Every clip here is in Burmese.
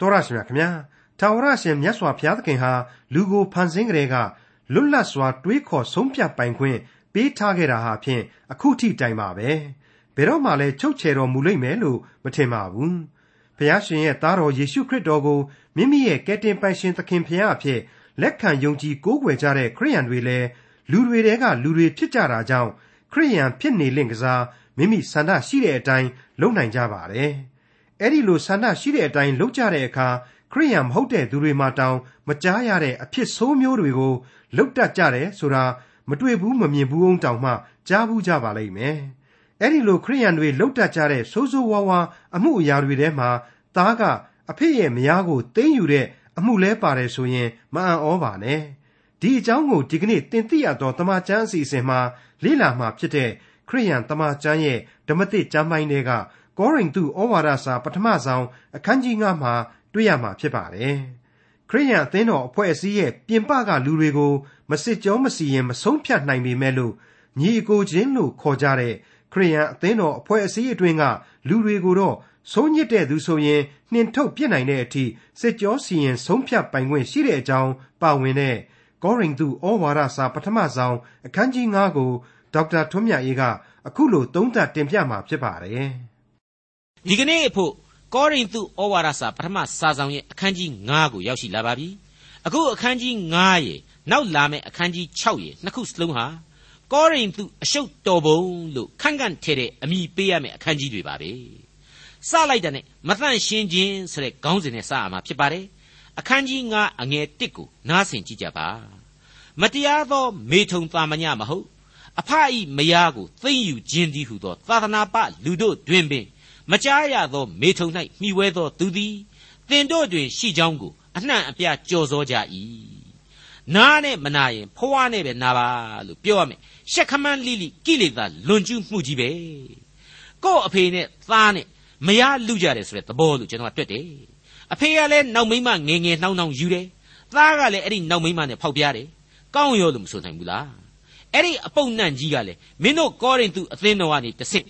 တော်ရရှိမြခင်ဗျာထာဝရရှင်မြတ်စွာဘုရားသခင်ဟာလူကိုဖန်ဆင်းကြတဲ့ကလွတ်လပ်စွာတွေးခေါ်ဆုံးဖြတ်ပိုင်ခွင့်ပေးထားခဲ့တာဟာဖြင့်အခုထိတိုင်ပါပဲဘယ်တော့မှလည်းချုပ်ချယ်တော်မူလိမ့်မယ်လို့မထင်ပါဘူးဘုရားရှင်ရဲ့သားတော်ယေရှုခရစ်တော်ကိုမိမိရဲ့ကယ်တင်ပိုင်ရှင်သခင်ဖခင်အဖြစ်လက်ခံယုံကြည်ကိုးကွယ်ကြတဲ့ခရိယန်တွေလည်းလူတွေတဲကလူတွေဖြစ်ကြတာကြောင့်ခရိယန်ဖြစ်နေလင့်ကစားမိမိဆန္ဒရှိတဲ့အတိုင်းလုပ်နိုင်ကြပါတယ် အဲ့ဒီလိုဆန္ဒရှိတဲ့အတိုင်းလုပ်ကြတဲ့အခါခရိယန်မဟုတ်တဲ့သူတွေမှတောင်မကြားရတဲ့အဖြစ်ဆိုးမျိုးတွေကိုလုပ်တတ်ကြတယ်ဆိုတာမတွေ့ဘူးမမြင်ဘူးအောင်တောင်မှကြားဘူးကြပါလိမ့်မယ်အဲ့ဒီလိုခရိယန်တွေလှုပ်တတ်ကြတဲ့ဆိုးဆိုးဝါးဝါအမှုအရာတွေထဲမှာသားကအဖေရဲ့မယားကိုတင်းယူတဲ့အမှုလဲပါတယ်ဆိုရင်မအံ့ဩပါနဲ့ဒီအကြောင်းကိုဒီကနေ့တင်ပြရတော့တမန်ကျမ်းအစီအစဉ်မှာလေ့လာမှာဖြစ်တဲ့ခရိယန်တမန်ကျမ်းရဲ့ဓမ္မသစ်ကျမ်းပိုင်းတွေက ကောရိန္သုဩဝါဒစာပထမဆုံးအခန်းကြီး9မှာတွေ့ရမှာဖြစ်ပါတယ်ခရိယန်အသင်းတော်အဖွဲ့အစည်းရဲ့ပြင်ပကလူတွေကိုမစစ်ကြောမစီရင်မဆုံးဖြတ်နိုင်ပေမဲ့လို့ညီအကိုချင်းလို့ခေါ်ကြတဲ့ခရိယန်အသင်းတော်အဖွဲ့အစည်းအတွင်းကလူတွေကိုတော့ဆုံးညစ်တဲ့သူဆိုရင်နှင်ထုတ်ပြစ်နိုင်တဲ့အထိစစ်ကြောစီရင်ဆုံးဖြတ်ပိုင်ခွင့်ရှိတဲ့အကြောင်းပါဝင်တဲ့ကောရိန္သုဩဝါဒစာပထမဆုံးအခန်းကြီး9ကိုဒေါက်တာထွန်းမြတ်အေးကအခုလိုသုံးသပ်တင်ပြมาဖြစ်ပါတယ်။ ဒီကနေ့အဖို့ကောရိန္သုဩဝါဒစာပထမစာဆောင်ရဲ့အခန်းကြီး9ကိုရောက်ရှိလာပါပြီ။အခုအခန်းကြီး9ရဲ့နောက်လာမယ့်အခန်းကြီး6ရဲ့နှစ်ခုစလုံးဟာကောရိန္သုအရှုပ်တော်ပုံလို့ခန့်ခန့်ထဲတဲ့အမိပေးရမယ့်အခန်းကြီးတွေပါပဲစလိုက်တဲ့နဲ့မသန့်ရှင်းခြင်းဆိုတဲ့ခေါင်းစဉ်နဲ့စရမှာဖြစ်ပါတယ်အခန်းကြီး9အငယ်1ကိုနားဆင်ကြည့်ကြပါမတရားသောမေထုံသာမညမဟုတ်အဖအီမယားကိုသိမ့်ယူခြင်းသည်ဟုသောသာသနာပလူတို့တွင်ပင် မကြားရသောမေထုံ၌မိဝဲသောသူသည်တင်တို့တွင်ရှိကြောင်းကိုအနှံ့အပြကြော်စောကြ၏နားနဲ့မနာရင်ဖွားနဲ့ပဲနာပါလို့ပြောရမယ်ရှက်ခမန်းလိလိကိလေသာလွန်ကျူးမှုကြီးပဲကို့အဖေနဲ့သားနဲ့မရလူကြတယ်ဆိုတဲ့သဘောလို့ကျွန်တော်ကတွေ့တယ်အဖေကလည်းနောက်မိမငယ်ငယ်နှောင်းနှောင်းယူတယ်သားကလည်းအဲ့ဒီနောက်မိမနဲ့ဖောက်ပြားတယ်ကောင်းရောလို့မဆိုနိုင်ဘူးလားအဲ့ဒီအပုပ်နန့်ကြီးကလည်းမင်းတို့ကောရင်သူအသင်းတော်ကနေတဆင့်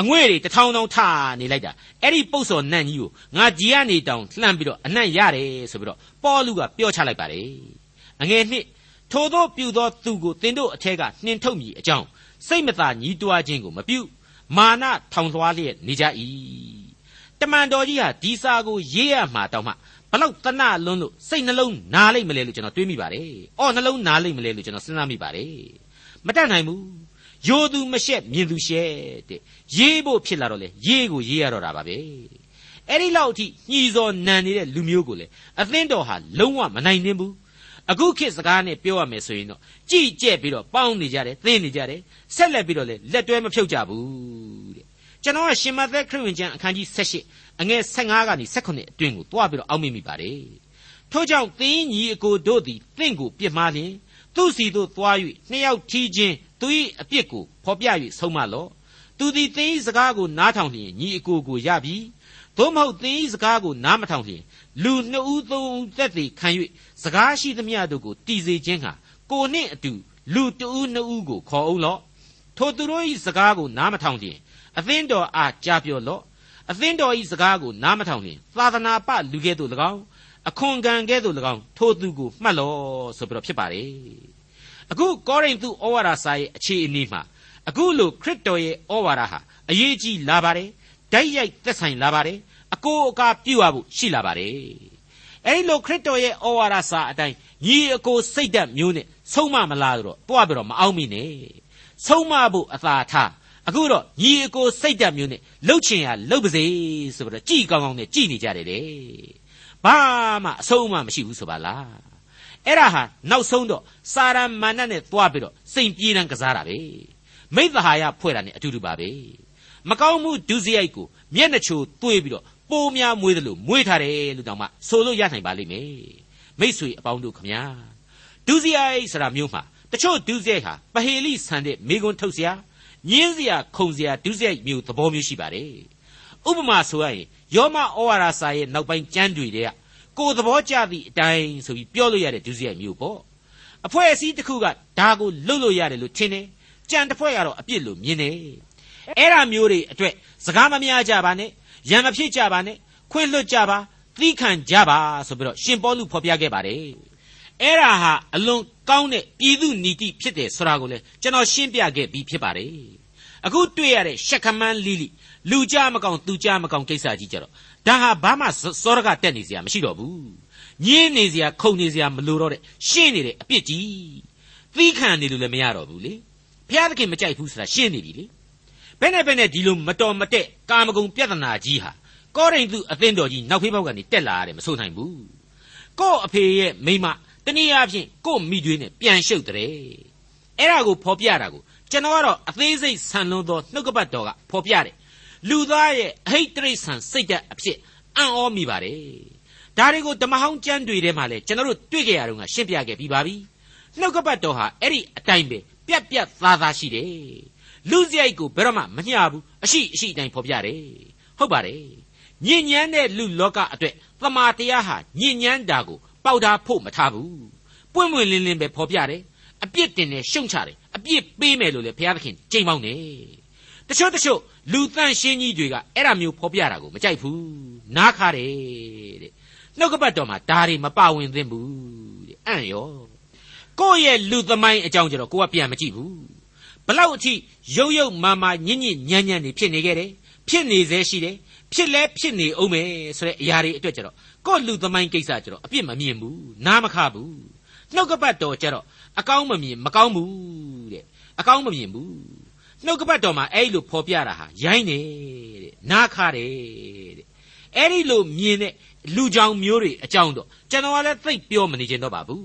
အငွေ့တွေတထောင်ထောင်ထားနေလိုက်တာအဲ့ဒီပုတ်စော်နန့်ကြီးကိုငါကြီးကနေတောင်လှမ်းပြီးတော့အနံ့ရတယ်ဆိုပြီးတော့ပေါ်လူကပြောချလိုက်ပါတယ်အငယ်နှစ်ထိုသောပြုသောသူကိုသင်တို့အထက်ကနှင်ထုတ်မိအကြောင်းစိတ်မသာညီးတွားခြင်းကိုမပြုမာနထောင်လွှားလျက်နေကြ၏တမန်တော်ကြီးဟာဒီစာကိုရေးရမှာတောင်မှဘလောက်တနလွန်းလို့စိတ်နှလုံးနားလိုက်မလဲလို့ကျွန်တော်တွေးမိပါတယ်။အော်နှလုံးနားလိုက်မလဲလို့ကျွန်တော်စဉ်းစားမိပါတယ်။မတတ်နိုင်ဘူး။ ယိုသူမရှက်မြင်သူရှက်တဲ့။ရေးဖို့ဖြစ်လာတော့လေရေးကိုရေးရတော့တာပါပဲ။အဲ့ဒီလောက်အထိညှီစော်နံနေတဲ့လူမျိုးကိုလေအသင်းတော်ဟာလုံးဝမနိုင်နှင်းဘူး။အခုခေတ်စကားနဲ့ပြောရမယ်ဆိုရင်တော့ကြည်ကြဲ့ပြီးတော့ပေါင်းနေကြတယ်သင်းနေကြတယ်ဆက်လက်ပြီးတော့လေလက်တွဲမဖြုတ်ကြဘူးတဲ့ကျွန်တော်ကရှင်မသက်ခရစ်ဝင်ကျမ်းအခန်းကြီး78အငယ်15ကနေ18အတွင်းကိုတွားပြီးတော့အောက်မေ့မိပါတယ်ထို့ကြောင့်သင်ညီအကိုတို့သည်သင်ကိုပြစ်မှားလျင်သူစီတို့သွား၍နှစ်ယောက်ထီးချင်း သူ၏အပြစ်ကိုဖော်ပြ၍ဆုံးမလော့သူသည်သင်၏စကားကိုနားထောင်လျင်ညီအကိုကိုရပြီသို့မဟုတ်သင်၏စကားကိုနားမထောင်လျင်လူနှစ်ဦးသုံးဦးသက်သေခံ၍စကားရှိသမျှတို့ကိုတည်စေခြင်းဟာကိုနှင့်အတူလူတဦးနှစ်ဦးကိုခေါ်အောင်လော့ထိုသူတို့၏စကားကိုနားမထောင်လျင်အသင်းတော်အားကြားပြောလော့အသင်းတော်၏စကားကိုနားမထောင်လျင်သာသနာပလူကဲ့သို့၎င်းအခွန်ကံကဲ့သို့၎င်းထိုသူကိုမှတ်လော့ဆိုပြီးတော့ဖြစ်ပါတယ် အခုကောရိန္သုဩဝါဒစာရဲ့အခြေအနေမှာအခုလိုခရစ်တော်ရဲ့ဩဝါဒဟာအရေးကြီးလာပါတယ်ဓာတ်ရိုက်သက်ဆိုင်လာပါတယ်အကိုအကာပြုရဖို့ရှိလာပါတယ်အဲဒီလိုခရစ်တော်ရဲ့ဩဝါဒစာအတိုင်းညီအကိုစိတ်ဓာတ်မျိုးနဲ့ဆုံးမမလားတော့တွားပြီးတော့မအောင်မိနဲ့ဆုံးမဖို့အသာထားအခုတော့ညီအကိုစိတ်ဓာတ်မျိုးနဲ့လှုပ်ချင်ရလှုပ်ပါစေဆိုပြီးတော့ကြည်ကောင်းကောင်းနဲ့ကြည်နေကြတယ်တဲ့ဘာမှအဆုံးအမမရှိဘူးဆိုပါလား အဲ့ဒါဟာနောက်ဆုံးတော့စာရမဏတ်နဲ့သွားပြီးတော့စိန်ပြေးတန်းကစားတာပဲမိသဟာယဖွဲ့တာနဲ့အတူတူပါပဲမကောင်းမှုဒုစရိုက်ကိုမျက်နှာချိုတွေးပြီးတော့ပိုးများမွေးတယ်လို့မွေးထားတယ်လို့တောင်မှဆိုလို့ရနိုင်ပါလိမ့်မယ်မိษွေအပေါင်းတို့ခမညာဒုစရိုက်ဆိုတာမျိုးမှာတချို့ဒုစရိုက်ဟာပဟေလိဆန်တဲ့မိကွန်းထုတ်เสียညင်းစရာခုံစရာဒုစရိုက်မျိုးသဘောမျိုးရှိပါတယ်ဥပမာဆိုရရင်ယောမဩဝါဒစာရဲ့နောက်ပိုင်းကျမ်းတွေတဲ့ ကိုယ်သဘောကျသည့်အတိုင်းဆိုပြီးပြောလို့ရတဲ့ဒုစရိုက်မျိုးပေါ့အဖွဲ့အစည်းတစ်ခုကဒါကိုလှုပ်လို့ရတယ်လို့ထင်တယ်ကြံတစ်ဖွဲ့ကတော့အပြစ်လို့မြင်တယ်အဲ့ဒါမျိုးတွေအတွက်စကားမများကြပါနဲ့ရံမဖြစ်ကြပါနဲ့ခွင့်လွတ်ကြပါသသီးခံကြပါဆိုပြီးတော့ရှင်ပေါလုဖော်ပြခဲ့ပါတယ်အဲ့ဒါဟာအလွန်ကောင်းတဲ့ပြည်သူနီတိဖြစ်တယ်ဆိုတာကိုလည်းကျွန်တော်ရှင်းပြခဲ့ပြီးဖြစ်ပါတယ်အခုတွေ့ရတဲ့ရှက်ခမန်းလီလီလူကြမကောင်သူကြမကောင်ကိစ္စကြီးကြတော့ ဒါဟာဘာမှစောရကတက်နေစရာမရှိတော့ဘူးညင်းနေစရာခုန်နေစရာမလိုတော့တဲ့ရှင်းနေတဲ့အပြစ်ကြီးသီးခံနေလို့လည်းမရတော့ဘူးလေဘုရားသခင်မကြိုက်ဘူးဆိုတာရှင်းနေပြီလေဘယ်နဲ့ဘယ်နဲ့ဒီလိုမတော်မတက်ကာမဂုဏ်ပြဿနာကြီးဟာကောရိန္သုအသင်းတော်ကြီးနောက်ဖေးပေါက်ကနေတက်လာရတယ်မဆိုနိုင်ဘူးကို့အဖေရဲ့မိမတနည်းအားဖြင့်ကို့မိတွေနဲ့ပြန်ရှုပ်တဲ့အဲ့ဒါကိုဖော်ပြတာကိုကျွန်တော်ကတော့အသေးစိတ်ဆန်လွန်းသောနှုတ်ကပတ်တော်ကဖော်ပြတယ် လူသားရဲ့အဟိတ်တိရစ္ဆာန်စိတ်ဓာတ်အဖြစ်အံ့ဩမိပါတယ်ဒါတွေကိုဓမ္မဟောင်းကျမ်းတွေထဲမှာလည်းကျွန်တော်တို့တွေ့ကြရတော့ရှင်းပြခဲ့ပြီးပါပြီနှုတ်ကပတ်တော်ဟာအဲ့ဒီအတိုင်းပဲပြက်ပြက်သားသားရှိတယ်လူစရိုက်ကိုဘယ်တော့မှမမျှဘူးအရှိအရှိအတိုင်းဖော်ပြတယ်ဟုတ်ပါတယ်ညဉ့်ညမ်းတဲ့လူလောကအတွက်သမာတရားဟာညဉ့်ညမ်းတာကိုပေါက်တာဖို့မထားဘူးပွင့်ပွင့်လင်းလင်းပဲဖော်ပြတယ်အပြစ်တင်တယ်ရှုံချတယ်အပြစ်ပေးမယ်လို့လေဘုရားသခင်ကြိမ်ပေါင်းတယ် တချို့တချို့လူတန့်ရှင်းကြီးတွေကအဲ့ဒါမျိုးဖော်ပြတာကိုမကြိုက်ဘူးနားခါတယ်တဲ့နှုတ်ကပတ်တော်မှာဒါတွေမပါဝင်သင့်ဘူးတဲ့အံ့ရောကိုယ့်ရဲ့လူသမိုင်းအကြောင်းကြတော့ကိုကပြန်မကြည့်ဘူးဘလောက်အထိရုပ်ရုပ်မာမာညဉ့်ညဉ့်ညံ့ညံ့နေဖြစ်နေခဲ့တယ်ဖြစ်နေသေးရှိတယ်ဖြစ်လဲဖြစ်နေအောင်မယ်ဆိုတဲ့အရာတွေအတွက်ကြတော့ကိုယ့်လူသမိုင်းကိစ္စကြတော့အပြစ်မမြင်ဘူးနားမခဘူးနှုတ်ကပတ်တော်ကြတော့အကောင်းမမြင်မကောင်းဘူးတဲ့အကောင်းမမြင်ဘူး နှုတ်ကပတ်တော်မှာအဲ့လိုဖော်ပြတာဟာရိုင်းတယ်တဲ့နားခါတယ်တဲ့အဲ့ဒီလိုမြင်တဲ့လူကြောင်မျိုးတွေအကြောင်းတော့ကျွန်တော်ကလည်းသိပြောမနေချင်တော့ပါဘူး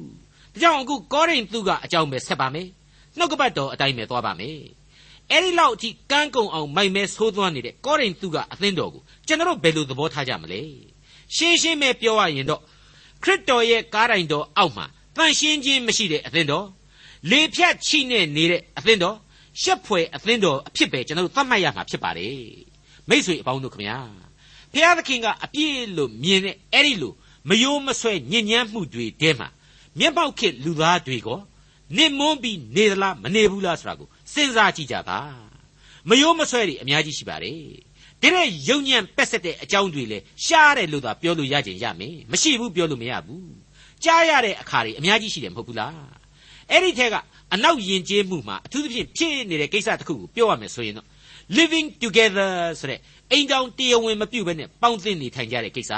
ဒါကြောင့်အခုကောရိန္သုကအကြောင်းပဲဆက်ပါမယ်နှုတ်ကပတ်တော်အတိုင်းပဲသွားပါမယ်အဲ့ဒီလောက်အထိကန်းကုံအောင်မိုက်မဲဆိုးသွမ်းနေတဲ့ကောရိန္သုကအသင်းတော်ကိုကျွန်တော်ဘယ်လိုသဘောထားကြမလဲရှင်းရှင်းပဲပြောရရင်တော့ခရစ်တော်ရဲ့ကားတိုင်တော်အောက်မှာတန်ရှင်းခြင်းမရှိတဲ့အသင်းတော်လေဖြတ်ချိနဲ့နေတဲ့အသင်းတော် ရှက်ဖွယ်အသင်းတော်အဖြစ်ပဲကျွန်တော်တို့သတ်မှတ်ရမှာဖြစ်ပါတယ်မိษွေအပေါင်းတို့ခမညာဖျားသခင်ကအပြည့်လို့မြင်တဲ့အဲ့ဒီလိုမယိုးမဆွဲညဉ့်ညမ်းမှုတွေတဲမှာမျက်ပေါက်ခေလူသားတွေကိုနစ်မွန်းပြီးနေသလားမနေဘူးလားဆိုတာကိုစဉ်းစားကြည့်ကြပါမယိုးမဆွဲတွေအများကြီးရှိပါတယ်ဒီတဲ့ယုံညံ့ပက်ဆက်တဲ့အကြောင်းတွေလေရှားတယ်လို့သာပြောလို့ရခြင်းရမယ်မရှိဘူးပြောလို့မရဘူးကြားရတဲ့အခါတွေအများကြီးရှိတယ်မဟုတ်ဘူးလားအဲ့ဒီထဲက အနောက်ယဉ်ကျေးမှုမှာအထူးသဖြင့်ဖြစ်နေတဲ့ကိစ္စတစ်ခုကိုပြောရမယ်ဆိုရင်တော့ living together ဆိုတဲ့အိမ်တောင်တရားဝင်မပြုတ်ဘဲနဲ့ပေါင်းသင်းနေထိုင်ကြတဲ့ကိစ္စ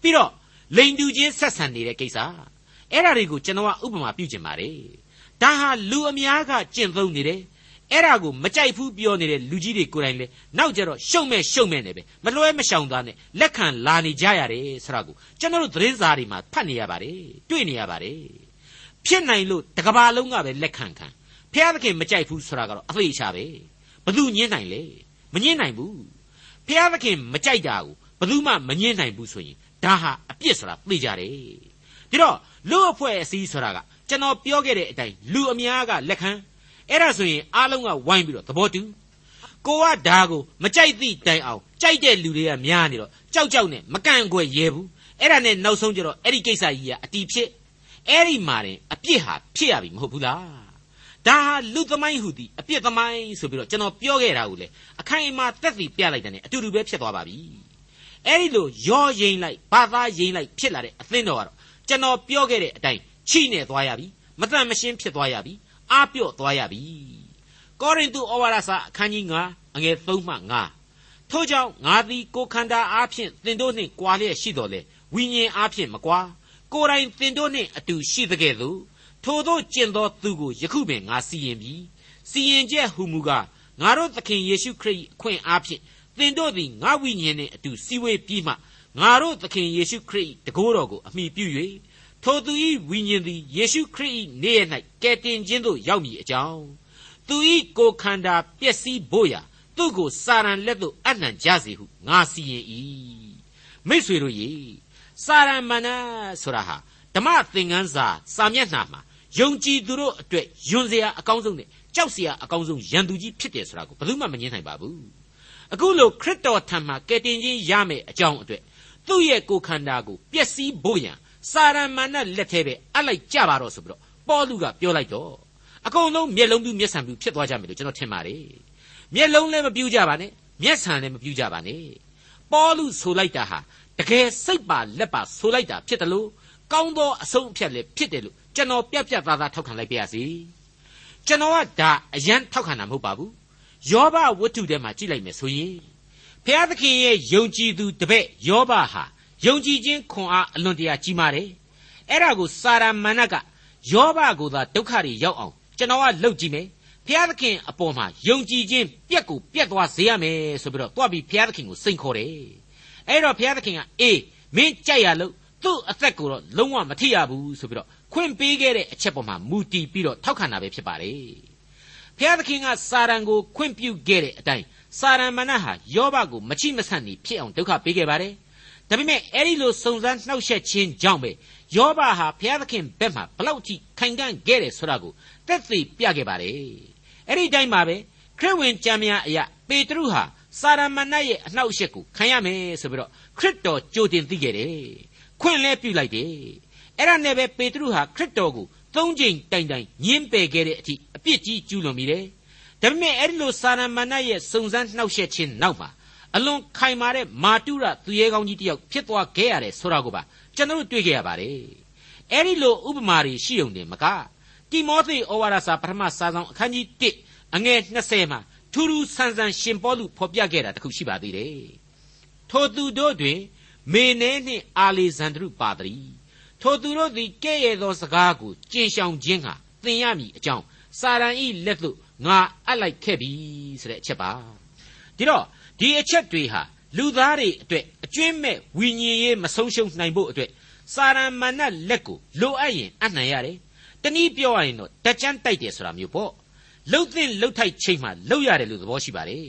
ပြီးတော့လိန်တူချင်းဆက်ဆံနေတဲ့ကိစ္စအဲ့ဒါတွေကိုကျွန်တော်ကဥပမာပြုကျင်ပါတယ်ဒါဟာလူအများကကျင့်သုံးနေတယ်အဲ့ဒါကိုမကြိုက်ဘူးပြောနေတဲ့လူကြီးတွေကိုယ်တိုင်လေနောက်ကျတော့ရှုံမဲ့ရှုံမဲ့နေပဲမလွဲမရှောင်သားနဲ့လက်ခံလာနေကြရတယ်ဆိုတာကိုကျွန်တော်တို့သတင်းစာတွေမှာဖတ်နေရပါတယ်တွေ့နေရပါတယ် ဖြစ်နိုင်လို့တကဘာလုံးကပဲလက်ခံခံဖျားသခင်မကြိုက်ဘူးဆိုတာကတော့အသေးချာပဲဘသူညင်းနိုင်လဲမညင်းနိုင်ဘူးဖျားသခင်မကြိုက်တာကိုဘသူမှမညင်းနိုင်ဘူးဆိုရင်ဒါဟာအပြစ်ဆိုတာသိကြတယ်ဒီတော့လူအဖွဲ့အစည်းဆိုတာကကျွန်တော်ပြောခဲ့တဲ့အတိုင်းလူအများကလက်ခံအဲ့ဒါဆိုရင်အားလုံးကဝိုင်းပြီးတော့သဘောတူကိုကဒါကိုမကြိုက်သည့်တိုင်အောင်ကြိုက်တဲ့လူတွေကများနေတော့ကြောက်ကြောက်နဲ့မကန့်ကွက်ရဲဘူးအဲ့ဒါနဲ့နောက်ဆုံးကျတော့အဲ့ဒီကိစ္စကြီးကအတီဖြစ် အဲ့ဒီမှာတင်အပြစ်ဟာဖြစ်ရပြီမဟုတ်ဘူးလားဒါဟာလူသမိုင်းဟူသည်အပြစ်သမိုင်းဆိုပြီးတော့ကျွန်တော်ပြောခဲ့တာကိုလေအခိုင်အမာသက်သေပြလိုက်တယ်အတူတူပဲဖြစ်သွားပါပြီအဲ့ဒီလိုရောရင်လိုက်ဘာသာရင်လိုက်ဖြစ်လာတဲ့အသင်းတော်ကတော့ကျွန်တော်ပြောခဲ့တဲ့အတိုင်းချိနေသွားရပြီမတန်မရှင်းဖြစ်သွားရပြီအားပြော့သွားရပြီကောရိန္သုဩဝါဒစာအခန်းကြီး9အငယ်3မှ9ထို့ကြောင့်ငါသည်ကိုခန္ဓာအားဖြင့်သင်တို့နှင့်ကြွာလျက်ရှိတော်လေဝိညာဉ်အားဖြင့်မကွာ ကိုယ်တိုင်သင်တို့နှင့်အတူရှိသကဲ့သို့ထိုတို့ကျင့်သောသူကိုယခုပင်ငါစီရင်ပြီစီရင်ချက်ဟူမူကားငါတို့သခင်ယေရှုခရစ်အခွင့်အားဖြင့်သင်တို့သည်ငါဝိညာဉ်နှင့်အတူစီဝေးပြီးမှငါတို့သခင်ယေရှုခရစ်တကိုးတော်ကိုအမိပြု၍ထိုသူ၏ဝိညာဉ်သည်ယေရှုခရစ်၏နေရ၌ကယ်တင်ခြင်းသို့ရောက်မည်အကြောင်းသူ၏ကိုယ်ခန္ဓာပျက်စီးဖို့ရာသူ့ကိုစာရန်လက်သို့အနှံကြစေဟုငါစီရင်၏မိษွေတို့ရေ စာရမဏဆိုတာဟာဓမ္မသင်ခန်းစာစာမျက်နှာမှာယုံကြည်သူတို့အတွက်ယွန်စရာအကောင်းဆုံးနဲ့ကြောက်စရာအကောင်းဆုံးရန်သူကြီးဖြစ်တယ်ဆိုတာကိုဘယ်သူမှမငြင်းနိုင်ပါဘူးအခုလိုခရစ်တော်ထံမှာကယ်တင်ခြင်းရမယ်အကြောင်းအတွက်သူ့ရဲ့ကိုယ်ခန္ဓာကိုပျက်စီးဖို့ရန်စာရမဏလက်ထဲပဲအလိုက်ကြပါတော့ဆိုပြီးတော့ပေါလုကပြောလိုက်တော့အကုန်လုံးမျက်လုံးပြူမျက်စံပြူဖြစ်သွားကြမယ်လို့ကျွန်တော်ထင်ပါတယ်မျက်လုံးလည်းမပြူကြပါနဲ့မျက်စံလည်းမပြူကြပါနဲ့ပေါလုဆိုလိုက်တာဟာ တကယ်စိတ်ပါလက်ပါဆိုလိုက်တာဖြစ်တယ်လို့ကောင်းသောအဆုံးအဖြတ်လည်းဖြစ်တယ်လို့ကျွန်တော်ပြတ်ပြတ်သားသားထောက်ခံလိုက်ပါရစေကျွန်တော်ကဒါအရန်ထောက်ခံတာမဟုတ်ပါဘူးယောဘဝတ္ထုထဲမှာကြည့်လိုက်မယ်ဆိုရင်ဘုရားသခင်ရဲ့ယုံကြည်သူတပည့်ယောဘဟာယုံကြည်ခြင်းခွန်အားအလွန်တရာကြီးမားတယ်အဲ့ဒါကိုစာရမဏတ်ကယောဘကိုသာဒုက္ခတွေရောက်အောင်ကျွန်တော်ကလှုပ်ကြည့်မယ်ဘုရားသခင်အပေါ်မှာယုံကြည်ခြင်းပြက်ကိုပြက်သွားစေရမယ်ဆိုပြီးတော့တွားပြီးဘုရားသခင်ကိုစိန်ခေါ်တယ် အဲ့တော့ဘုရားသခင်ကအေးမင်းကြိုက်ရလို့သူ့အသက်ကိုတော့လုံးဝမထိရဘူးဆိုပြီးတော့ခွင့်ပေးခဲ့တဲ့အချက်ပေါ်မှာမူတည်ပြီးတော့ထောက်ခံတာပဲဖြစ်ပါတယ်ဘုရားသခင်ကစာရန်ကိုခွင့်ပြုခဲ့တဲ့အတိုင်းစာရန်မဏတ်ဟာယောဘကိုမချိမဆန့်နေဖြစ်အောင်ဒုက္ခပေးခဲ့ပါတယ်ဒါပေမဲ့အဲ့ဒီလိုစုံစမ်းနှောက်ယှက်ခြင်းကြောင့်ပဲယောဘဟာဘုရားသခင်ဘက်မှာဘလောက်ထိခိုင်ခံ့ခဲ့တယ်ဆိုတာကိုသက်သေပြခဲ့ပါတယ်အဲ့ဒီတိုင်းမှာပဲခရစ်ဝင်ကျမ်းများအရာပေတရုဟာ စာရမဏတ်ရဲ့အနှောက်အယှက်ကိုခံရမယ်ဆိုပြီးတော့ခရစ်တော်ကြိုတင်သိခဲ့တယ်ခွင့်လဲပြုလိုက်တယ်အဲ့ဒါနဲ့ပဲပေတရုဟာခရစ်တော်ကိုသုံးချိန်တိုင်တိုင်ညှင်းပယ်ခဲ့တဲ့အထိအပြစ်ကြီးကျူးလွန်မိတယ်ဒါပေမဲ့အဲ့ဒီလိုစာရမဏတ်ရဲ့စုံစမ်းနှောက်ယှက်ခြင်းနောက်မှာအလွန်ခိုင်မာတဲ့မာတုရသူရဲကောင်းကြီးတယောက်ဖြစ်သွားခဲ့ရတယ်ဆိုတာကိုပါကျွန်တော်တို့တွေ့ခဲ့ရပါတယ်အဲ့ဒီလိုဥပမာတွေရှိုံတင်မကတိမောသေဩဝါဒစာပထမစာဆောင်အခန်းကြီး1အငယ်20မှာ ထူးထူးဆန်းဆန်းရှင်ပေါလုဖော်ပြခဲ့တာတခုရှိပါသေးတယ်ထိုသူတို့တွင် မေနဲနှင့်အာလေဇန္ဒရုပါတည်းထိုသူတို့သည်ကဲ့ရဲ့သောစကားကိုကျင့်ရှောင်ခြင်းဟာသင်ရမည်အကြောင်းစာရန်ဤလက်သို့ငါအပ်လိုက်ခဲ့ပြီဆိုတဲ့အချက်ပါဒီတော့ဒီအချက်တွေဟာလူသားတွေအတွက်အကျွင့်မဲ့ဝိညာဉ်ရေးမဆုံးရှုံးနိုင်ဖို့အတွက်စာရန်မဏတ်လက်ကိုလိုအပ်ရင်အနှံရတယ်တနည်းပြောရရင်တော့တကြမ်းတိုက်တယ်ဆိုတာမျိုးပေါ့ လှုပ်သင့်လှုပ်ထိုက်ချိန်မှလှုပ်ရတယ်လို့သဘောရှိပါတယ်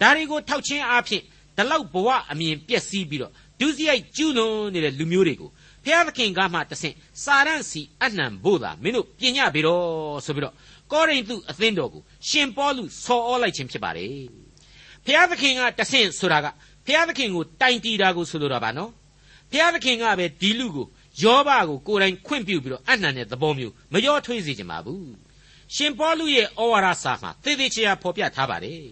ဒါတွေကိုထောက်ချင်းအားဖြင့်ဒီလောက်ဘဝအမြင်ပျက်စီးပြီးတော့ဒုစရိုက်ကျူးလွန်နေတဲ့လူမျိုးတွေကိုဖျားသခင်ကမှတဆင့်စာရန့်စီအနှံဖို့သာမင်းတို့ပြင်ညပြီတော့ဆိုပြီးတော့ကောရိန္သုအသင်းတော်ကိုရှင်ပေါလုဆော်ဩလိုက်ခြင်းဖြစ်ပါတယ်ဖျားသခင်ကတဆင့်ဆိုတာကဖျားသခင်ကိုတိုင်တီတာကိုဆိုလိုတာပါနော်ဖျားသခင်ကပဲဒီလူကိုယောဘကိုကိုယ်တိုင်ခွင့်ပြုပြီးတော့အနှံတဲ့သဘောမျိုးမရောထွေးစေချင်ပါဘူး ရှင်ပေါလုရဲ့ဩဝါဒစာမှာသေသေးချာဖော်ပြထားပါတယ်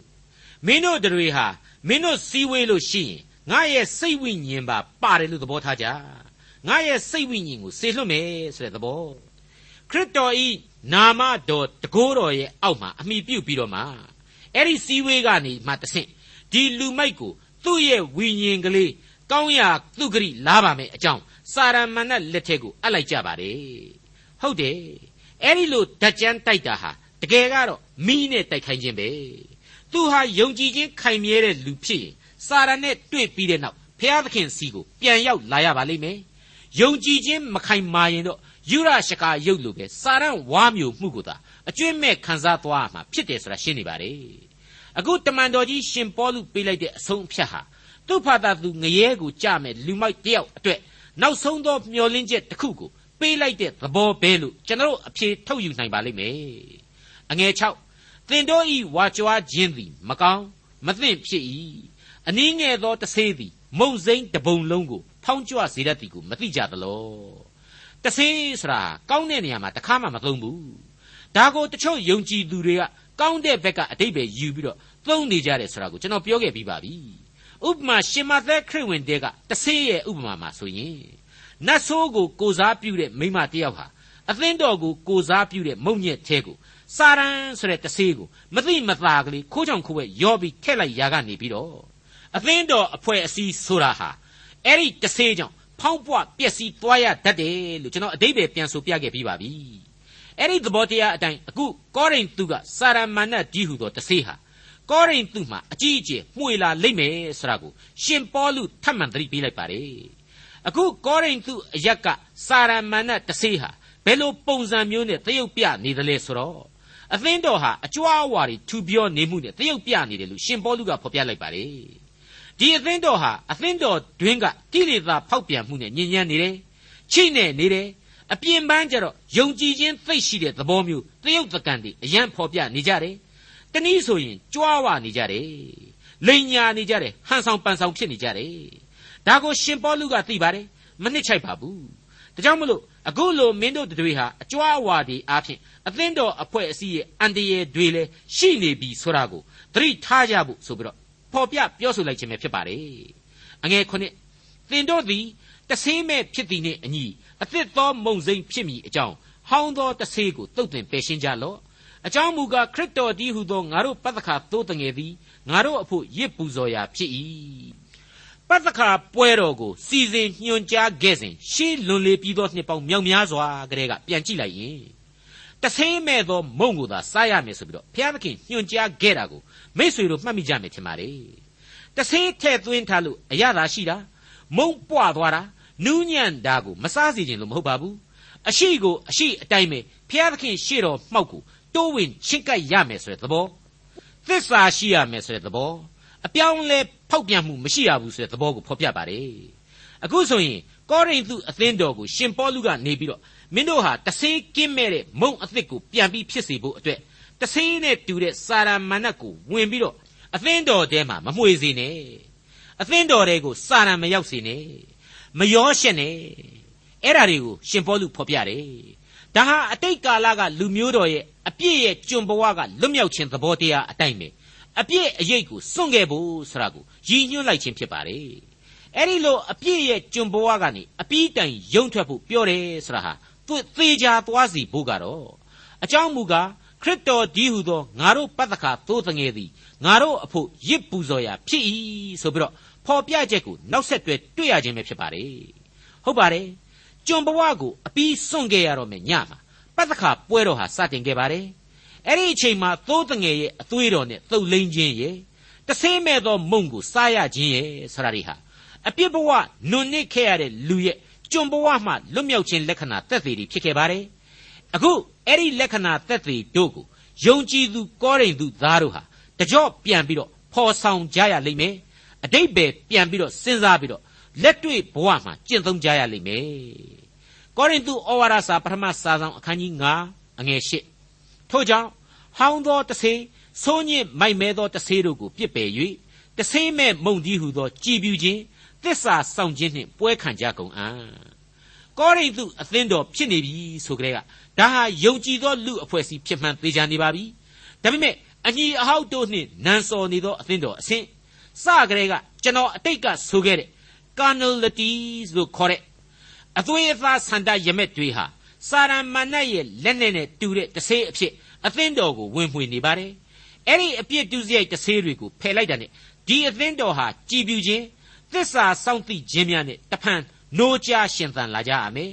မင်းတို့တွေဟာမင်းတို့စည်းဝေးလို့ရှိရင်ငါရဲ့စိတ်ဝိညာဉ်ပါပါတယ်လို့သဘောထားကြငါရဲ့စိတ်ဝိညာဉ်ကိုဆေလွတ်မယ်ဆိုတဲ့သဘောခရစ်တော်ဤနာမတော်တကိုးတော်ရဲ့အောက်မှာအမိပြုတ်ပြီးတော့မှအဲ့ဒီစည်းဝေးကနေမှတဆင့်ဒီလူမိုက်ကိုသူ့ရဲ့ဝိညာဉ်ကလေးကောင်းရာသူဂရိလာပါမယ်အကြောင်းစာရမဏတ်လက်ထက်ကိုအပ်လိုက်ကြပါတယ်ဟုတ်တယ် အဲ့ဒီလိုဓာတ်ကြမ်းတိုက်တာဟာတကယ်ကတော့မိနဲ့တိုက်ခိုင်းခြင်းပဲသူဟာယုံကြည်ခြင်းခိုင်မြဲတဲ့လူဖြစ်ရင်စာရနဲ့တွေ့ပြီးတဲ့နောက်ဖျားသခင်စီကိုပြန်ရောက်လာရပါလိမ့်မယ်ယုံကြည်ခြင်းမခိုင်မာရင်တော့ယူရရှကာရုပ်လိုပဲစာရန်ဝါမျိုးမှုကိုသာအကျွင့်မဲ့ခံစားသွားမှာဖြစ်တယ်ဆိုတာရှင်းနေပါတယ်အခုတမန်တော်ကြီးရှင်ပေါလုပေးလိုက်တဲ့အဆုံးအဖြတ်ဟာသူ့ဖာသာသူငရဲကိုကြမဲ့လူမိုက်တယောက်အတွက်နောက်ဆုံးသောမျောလင်းချက်တစ်ခုကို ပေးလိုက်တဲ့သဘောပဲလို့ကျွန်တော်အဖြေထုတ်ယူနိုင်ပါလိမ့်မယ်အငယ်6သင်တို့ဤဝါကြွားခြင်းသည်မကောင်းမသင့်ဖြစ်၏အနည်းငယ်သောတဆေးသည်မုံစိမ့်တပုံလုံးကိုဖောင်းကြွစေတတ်သည်ကိုမသိကြသလောတဆေးဆိုတာကောင်းတဲ့နေရာမှာတခါမှမသုံးဘူးဒါကိုတချို့ယုံကြည်သူတွေကကောင်းတဲ့ဘက်ကအတိတ်ပဲယူပြီးတော့သုံးနေကြတယ်ဆိုတာကိုကျွန်တော်ပြောခဲ့ပြီးပါပြီဥပမာရှင်မသက်ခရစ်ဝင်တဲကတဆေးရဲ့ဥပမာမှာဆိုရင် နတ်ဆိုးကိုကိုစားပြုတဲ့မိမတယောက်ဟာအသင်းတော်ကိုကိုစားပြုတဲ့မုံညက်သေးကိုစာရန်ဆိုတဲ့တဆေးကိုမသိမသာကလေးခိုးချောင်ခိုးဝဲရောပြီးထက်လိုက်ရာကနေပြီးတော့အသင်းတော်အဖွဲ့အစည်းဆိုတာဟာအဲ့ဒီတဆေးကြောင့်ဖောင်းပွားပျက်စီးသွားရတတ်တယ်လို့ကျွန်တော်အတိတ်ပဲပြန်ဆိုပြခဲ့ပြီးပါပြီအဲ့ဒီသဘောတရားအတိုင်းအခုကောရိန္သုကစာရမဏတ်ကြီးဟူသောတဆေးဟာကောရိန္သုမှာအကြီးအကျယ်မှွေလာလိမ့်မယ်ဆိုတာကိုရှင်ပေါလုထပ်မံသတိပေးလိုက်ပါတယ် အခုကောရိန္သုအရက်ကစာရမဏတ်တဆေးဟာဘယ်လိုပုံစံမျိုးနဲ့သရုပ်ပြနေသလဲဆိုတော့အသင်းတော်ဟာအကြွားအဝါတွေထူပြောနေမှုနဲ့သရုပ်ပြနေတယ်လို့ရှင်ပေါလုကဖော်ပြလိုက်ပါတယ်ဒီအသင်းတော်ဟာအသင်းတော်တွင်းကကိလေသာဖောက်ပြန်မှုနဲ့ညဉ့်ညမ်းနေတယ်ချိနေနေတယ်အပြင်ပန်းကျတော့ယုံကြည်ခြင်းသိရှိတဲ့သဘောမျိုးသရုပ်သကန်တွေအယံဖော်ပြနေကြတယ်တနည်းဆိုရင်ကြွားဝနေကြတယ်လိန်ညာနေကြတယ်ဟန်ဆောင်ပန်ဆောင်ဖြစ်နေကြတယ် ဒါကိုရှင်ပေါလုကသိပါတယ်မနစ်ချိုက်ပါဘူးဒါကြောင့်မလို့အခုလိုမင်းတို့တွေဟာအကြွားအဝါဒီအားဖြင့်အသင်းတော်အဖွဲ့အစည်းရဲ့အန်တရယ်တွေလည်းရှိနေပြီဆိုတာကိုသတိထားကြဖို့ဆိုပြီးတော့ဖော်ပြပြောဆိုလိုက်ခြင်းပဲဖြစ်ပါတယ်အငယ်ခုနှစ်သသင်တို့သည်တဆေးမဲ့ဖြစ်သည်နှင့်အညီအသစ်သောမုံစိမ်းဖြစ်မည်အကြောင်းဟောင်းသောတဆေးကိုတုတ်တင်ပယ်ရှင်းကြလော့အကြောင်းမူကားခရစ်တော်တည်းဟုသောငါတို့ပတ္တခါသိုးတငယ်သည်ငါတို့အဖို့ရစ်ပူဇော်ရာဖြစ်၏ ပတ္တခါပွဲတော်ကိုစီစဉ်ညွှန်ကြားခဲ့စဉ်ရှေးလွန်လေပြီးသောနှစ်ပေါင်းမြောက်များစွာကတည်းကပြန်ကြည့်လိုက်ရင်တဆေးမဲ့သောမုံကိုသာစားရမယ်ဆိုပြီးတော့ဘုရားသခင်ညွှန်ကြားခဲ့တာကိုမိษွေတို့မှတ်မိကြမယ်ထင်ပါလေတဆေးထဲ့သွင်းထားလို့အရသာရှိတာမုံပွားသွားတာနူးညံ့တာကိုမစားစေခြင်းလို့မဟုတ်ပါဘူးအရှိကိုအရှိအတိုင်းပဲဘုရားသခင်ရှေ့တော်မှောက်ကိုတိုးဝင်ချင့်ကပ်ရမယ်ဆိုတဲ့သဘောသစ္စာရှိရမယ်ဆိုတဲ့သဘော အပြောင်းလဲဖောက်ပြန်မှုမရှိရဘူးဆိုတဲ့သဘောကိုဖော်ပြပါတယ်အခုဆိုရင်ကောရိန္သုအသင်းတော်ကိုရှင်ပေါလုကနေပြီးတော့မင်းတို့ဟာတဆေးကင်းမဲ့တဲ့မုံအသစ်ကိုပြန်ပြီးဖြစ်စေဖို့အတွက်တဆေးနဲ့တူတဲ့စာရမဏတ်ကိုဝင်ပြီးတော့အသင်းတော်ထဲမှာမမှွေစေနဲ့အသင်းတော်တွေကိုစာရံမရောက်စေနဲ့မရောရှက်နဲ့အဲ့ဓာတွေကိုရှင်ပေါလုဖော်ပြတယ်ဒါဟာအတိတ်ကာလကလူမျိုးတော်ရဲ့အပြည့်ရဲ့ကျွန်ဘဝကလွတ်မြောက်ခြင်းသဘောတရားအတိုင်းပဲ အပြည့်အရေးကိုစွန့်ခဲ့ဖို့ဆိုတာကိုရည်ညွှန်းလိုက်ခြင်းဖြစ်ပါတယ်အဲ့ဒီလိုအပြည့်ရဲ့ကျွန်ဘဝကနေအပြီးတိုင်ယုံထွက်ဖို့ပြောတယ်ဆိုတာဟာသူသေချာသွားစီဖို့ကတော့အကြောင်းမူကားခရစ်တော်ဒီဟုသောငါတို့ပတ္တခါသိုးတငယ်သည်ငါတို့အဖို့ရစ်ပူဇော်ရာဖြစ်၏ဆိုပြီးတော့ဖော်ပြချက်ကိုနောက်ဆက်တွဲတွေ့ရခြင်းပဲဖြစ်ပါတယ်ဟုတ်ပါတယ်ကျွန်ဘဝကိုအပြီးစွန့်ခဲ့ရတော့မယ်ညမှာပတ္တခါပွဲတော်ဟာစတင်ခဲ့ပါတယ် အဲ့ဒီအချိန်မှာသိုးတငယ်ရဲ့အသွေးတော်နဲ့သုတ်လိန်ခြင်းရဲ့တဆေးမဲ့သောမုံကိုစားရခြင်းရဲ့ဆရာတွေဟာအပြစ်ဘဝနွန်နစ်ခဲ့ရတဲ့လူရဲ့ကျွန်ဘဝမှလွတ်မြောက်ခြင်းလက္ခဏာသက်သေတွေဖြစ်ခဲ့ပါတယ်အခုအဲ့ဒီလက္ခဏာသက်သေတို့ကိုယုံကြည်သူကောရိန္သုသားတို့ဟာတကြော့ပြန်ပြီးတော့ဖော်ဆောင်ကြရလိမ့်မယ်အတိတ်ပဲပြန်ပြီးတော့စဉ်းစားပြီးတော့လက်တွေ့ဘဝမှာကျင့်သုံးကြရလိမ့်မယ်ကောရိန္သုဩဝါဒစာပထမစာဆောင်အခန်းကြီး9အငယ်8 ထို့ကြောင့်ဟောင်းသောတဆေးဆိုးညစ်မိုက်မဲသောတဆေးတို့ကိုပြစ်ပယ်၍တဆေးမဲ့မုံကြီးဟုသောကြည်ပြူခြင်းသစ္စာဆောင်ခြင်းနှင့်ပွဲခံကြကုန်အံ့ကောရိန္သုအသင်းတော်ဖြစ်နေပြီဆိုကြတဲ့ကဒါဟာယုံကြည်သောလူအဖွဲ့အစည်းဖြစ်မှန်သေးချာနေပါပြီဒါပေမဲ့အညီအဟောက်တို့နှင့်နန်စော်နေသောအသင်းတော်အဆင့်စကြတဲ့ကကျွန်တော်အတိတ်ကဆိုခဲ့တဲ့ carnalities လို့ခေါ်တဲ့အသွေးအသားဆန္ဒရမက်တွေဟာ စာရမဏတ်ရဲ့လက်နဲ့နဲ့တူတဲ့တဆေးအဖြစ်အသင်းတော်ကိုဝင်မှွေနေပါတယ်အဲ့ဒီအပြစ်တူစရိုက်တဆေးတွေကိုဖယ်လိုက်တာနဲ့ဒီအသင်းတော်ဟာကြည်ပြူခြင်းသစ္စာစောင့်သိခြင်းများနဲ့တဖန်နိုးကြရှင်သန်လာကြရမယ်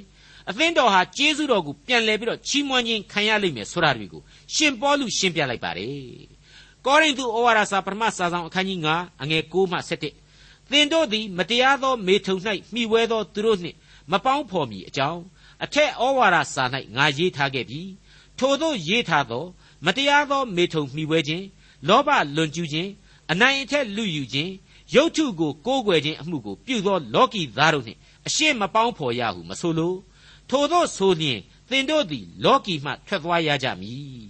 အသင်းတော်ဟာကျေးဇူးတော်ကိုပြန်လဲပြီးတော့ချီးမွမ်းခြင်းခံရလိမ့်မယ်ဆိုတာတွေကိုရှင်ပေါလုရှင်းပြလိုက်ပါတယ်ကောရိန္သုဩဝါဒစာပထမစာဆောင်အခန်းကြီး9အငယ်6မှ7သင်တို့သည်မတရားသောမေထုံ၌မှီဝဲသောသူတို့နှင့်မပေါင်းဖော်မီအကြောင်း အထက်ဩဝါဒစာ၌ငါရေးထားခဲ့ပြီထို့သောရေးထားသော မတရားသောမေထုံမှီဝဲခြင်းလောဘလွန်ကျူးခြင်းအနိုင်အထက်လူယူခြင်းရုပ်ထုကိုကိုးကွယ်ခြင်းအမှုကိုပြုသောလောကီသားတို့နှင့်အရှင်းမပေါင်းဖော်ရဟုမဆိုလိုထို့သောဆိုလျင်သင်တို့သည် လောကီမှထွက်သွားရကြမည်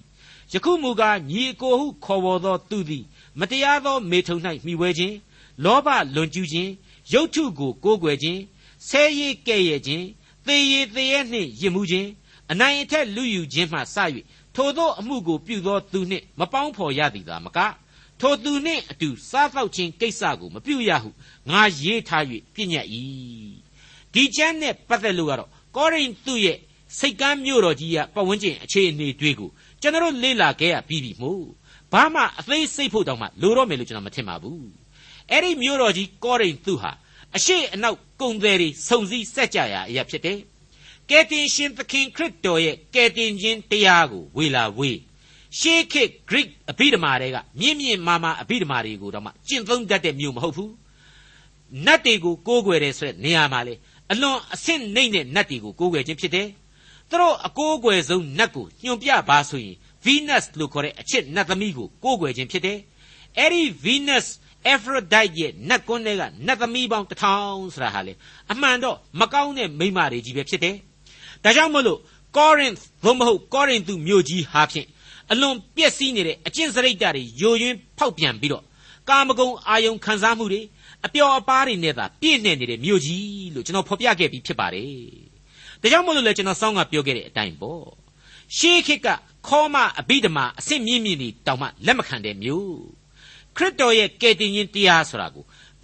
ယခုမူကားညီအကိုဟုခေါ်ဝေါ်သောသူသည် မတရားသောမေထုံ၌မှီဝဲခြင်းလောဘလွန်ကျူးခြင်းရုပ်ထုကိုကိုးကွယ်ခြင်းဆဲရည်ကဲ့ရဲ့ခြင်း သေရည်သေရဲ့နှင့်ယစ်မှုခြင်းအနိုင်အထက်လူယူခြင်းမှစ၍ထိုသောအမှုကိုပြုသောသူနှင့်မပေါင်းဖော်ရသည်သာမကထိုသူနှင့်အတူစားသောက်ခြင်းကိစ္စကိုမပြုရဟုငါရေးထား၍ပြည့်ညတ်၏ဒီကျမ်းနဲ့ပတ်သက်လို့ကတော့ကောရိန္သုရဲ့စိတ်ကမ်းမြို့တော်ကြီးကပတ်ဝန်းကျင်အခြေအနေတွေကိုကျွန်တော်လေ့လာခဲ့ရပြီးပြီမို့ဘာမှအသေးစိတ်ဖို့တောင်မှလိုတော့မယ်လို့ကျွန်တော်မထင်ပါဘူးအဲ့ဒီမြို့တော်ကြီးကောရိန္သုဟာ အရှိအနောက်ကုံတယ်တွေစုံစည်းဆက်ကြရာအရာဖြစ်တယ်ကယ်တင်ရှင်သခင်ခရစ်တော်ရဲ့ကယ်တင်ခြင်းတရားကိုဝေလာဝေးရှေးခေတ် Greek အဘိဓမ္မာတွေကမြင့်မြင့်မာမာအဘိဓမ္မာတွေကိုတော့မှကျင့်သုံးတတ်တဲ့မြို့မဟုတ်ဘူးနတ်တွေကိုကိုးကွယ်တယ်ဆိုတဲ့နေရာမှာလေအလွန်အဆင့်နှိမ့်တဲ့နတ်တွေကိုကိုးကွယ်ခြင်းဖြစ်တယ်သူတို့အကိုးကွယ်ဆုံးနတ်ကိုညွန်ပြပါဆိုရင် Venus လို့ခေါ်တဲ့အချစ်နတ်သမီးကိုကိုးကွယ်ခြင်းဖြစ်တယ်အဲ့ဒီ Venus Aphrodite ရဲ့နတ်ကွန်းတွေကနတ်သမီးပေါင်းတစ်ထောင်ဆိုတာဟာလေအမှန်တော့မကောင်းတဲ့မိန်းမတွေကြီးပဲဖြစ်တယ်ဒါကြောင့်မလို့ Corinth သို့မဟုတ် Corinth မြို့ကြီးဟာဖြင့်အလွန်ပျက်စီးနေတဲ့အကျင့်စရိတ်တွေယိုယွင်းဖောက်ပြန်ပြီးတော့ကာမဂုဏ်အာယုံခံစားမှုတွေအပျော်အပါးတွေနဲ့သာပြည့်နေနေတဲ့မြို့ကြီးလို့ကျွန်တော်ဖော်ပြခဲ့ပြီးဖြစ်ပါတယ်။ဒါကြောင့်မို့လို့လေကျွန်တော်စောင်းကပြောခဲ့တဲ့အတိုင်းပေါ့။ရှေးခေတ်ကခေါမအဘိဓမ္မာအဆင့်မြင့်မြင့်တွေတောင်မှလက်မခံတဲ့မြို့ ခရစ်တော်ရဲ့ကယ်တင်ရှင်တရားဆိုတာကို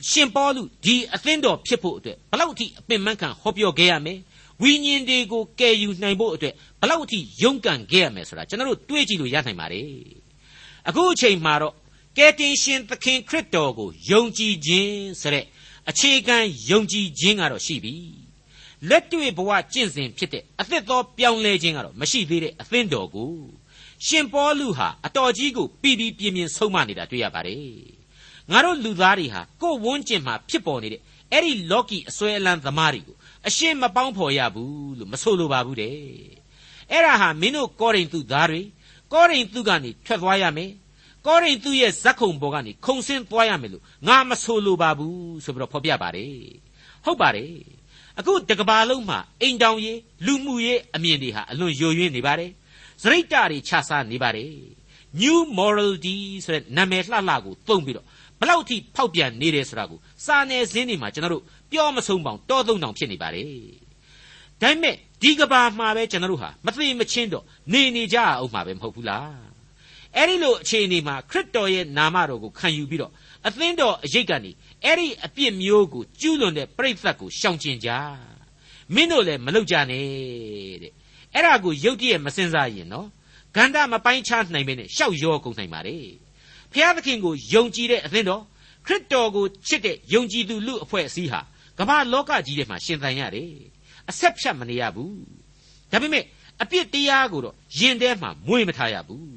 ရှင်ပေါလုဒီအသင်းတော်ဖြစ်ဖို့အတွက်ဘလောက်အထိအပင်ပန်းခံဟောပြောခဲ့ရမယ်ဝိညာဉ်တွေကိုကယ်ယူနိုင်ဖို့အတွက်ဘလောက်အထိရုန်းကန်ခဲ့ရမယ်ဆိုတာကျွန်တော်တို့တွေးကြည့်လို့ရနိုင်ပါတယ်အခုအချိန်မှာတော့ကယ်တင်ရှင်သခင်ခရစ်တော်ကိုယုံကြည်ခြင်းဆိုတဲ့အခြေခံယုံကြည်ခြင်းကတော့ရှိပြီလက်တွေ့ဘဝကျင့်စဉ်ဖြစ်တဲ့အသစ်သောပြောင်းလဲခြင်းကတော့မရှိသေးတဲ့အသင်းတော်ကို ရှင်ပေါလုဟာအတော်ကြီးကိုပြီးပြီးပြင်းပြင်းဆုံးမနေတာတွေ့ရပါတယ်ငါတို့လူသားတွေဟာကိုယ်ဝန်းကျင်မှာဖြစ်ပေါ်နေတဲ့အဲ့ဒီလော်ကီအစွဲအလန်းသမားတွေကိုအရှင်းမပေါင်းဖော်ရဘူးလို့မဆိုလိုပါဘူးတဲ့အဲ့ဒါဟာမင်းတို့ကောရိန္သုသားတွေကောရိန္သုကနေထွက်သွားရမယ်ကောရိန္သုရဲ့ဇက်ခုံပေါ်ကနေခုံဆင်းသွားရမယ်လို့ငါမဆိုလိုပါဘူးဆိုပြီးတော့ဖော်ပြပါတယ်ဟုတ်ပါတယ်အခုတကဘာလုံးမှာအိမ်တောင်ရေးလူမှုရေးအမြင်တွေဟာအလွန်ယိုယွင်းနေပါတယ် စရိတ်တတွေခြားစားနေပါတယ် new morality ဆိုတဲ့နာမည်လှလှကိုသုံးပြီးတော့ဘလောက်ထိဖောက်ပြန်နေတယ်ဆိုတာကိုစာနယ်ဇင်းတွေမှာကျွန်တော်တို့ပြောမဆုံးပေါင်တောသုံးတောင်ဖြစ်နေပါတယ်ဒါပေမဲ့ဒီကဘာမှာပဲကျွန်တော်တို့ဟာမသိမချင်းတော့နေနေကြအောင်မှာပဲမဟုတ်ဘူးလားအဲ့ဒီလိုအခြေအနေမှာခရစ်တော်ရဲ့နာမတော်ကိုခံယူပြီးတော့အသင်းတော်အရေးကနေအဲ့ဒီအပြစ်မျိုးကိုကျူးလွန်တဲ့ပြိဿတ်ကိုရှောင်ကျဉ်ကြမင်းတို့လည်းမလုပ်ကြနဲ့တဲ့ အဲ့ဒါကိုရုတ်တရက်မစင်စားရင်နော်ဂန္ဓမပိုင်းခြားနိုင်ပဲနဲ့ရှောက်ရောကုန်နိုင်ပါလေဖျားသခင်ကိုယုံကြည်တဲ့အသင်းတော်ခရစ်တော်ကိုချစ်တဲ့ယုံကြည်သူလူအဖွဲ့အစည်းဟာကမ္ဘာလောကကြီးထဲမှာရှင်သန်ရတယ်အဆက်ဖြတ်မနေရဘူးဒါပေမဲ့အပြစ်တရားကိုတော့ယင်ထဲမှာမွေးမထားရဘူး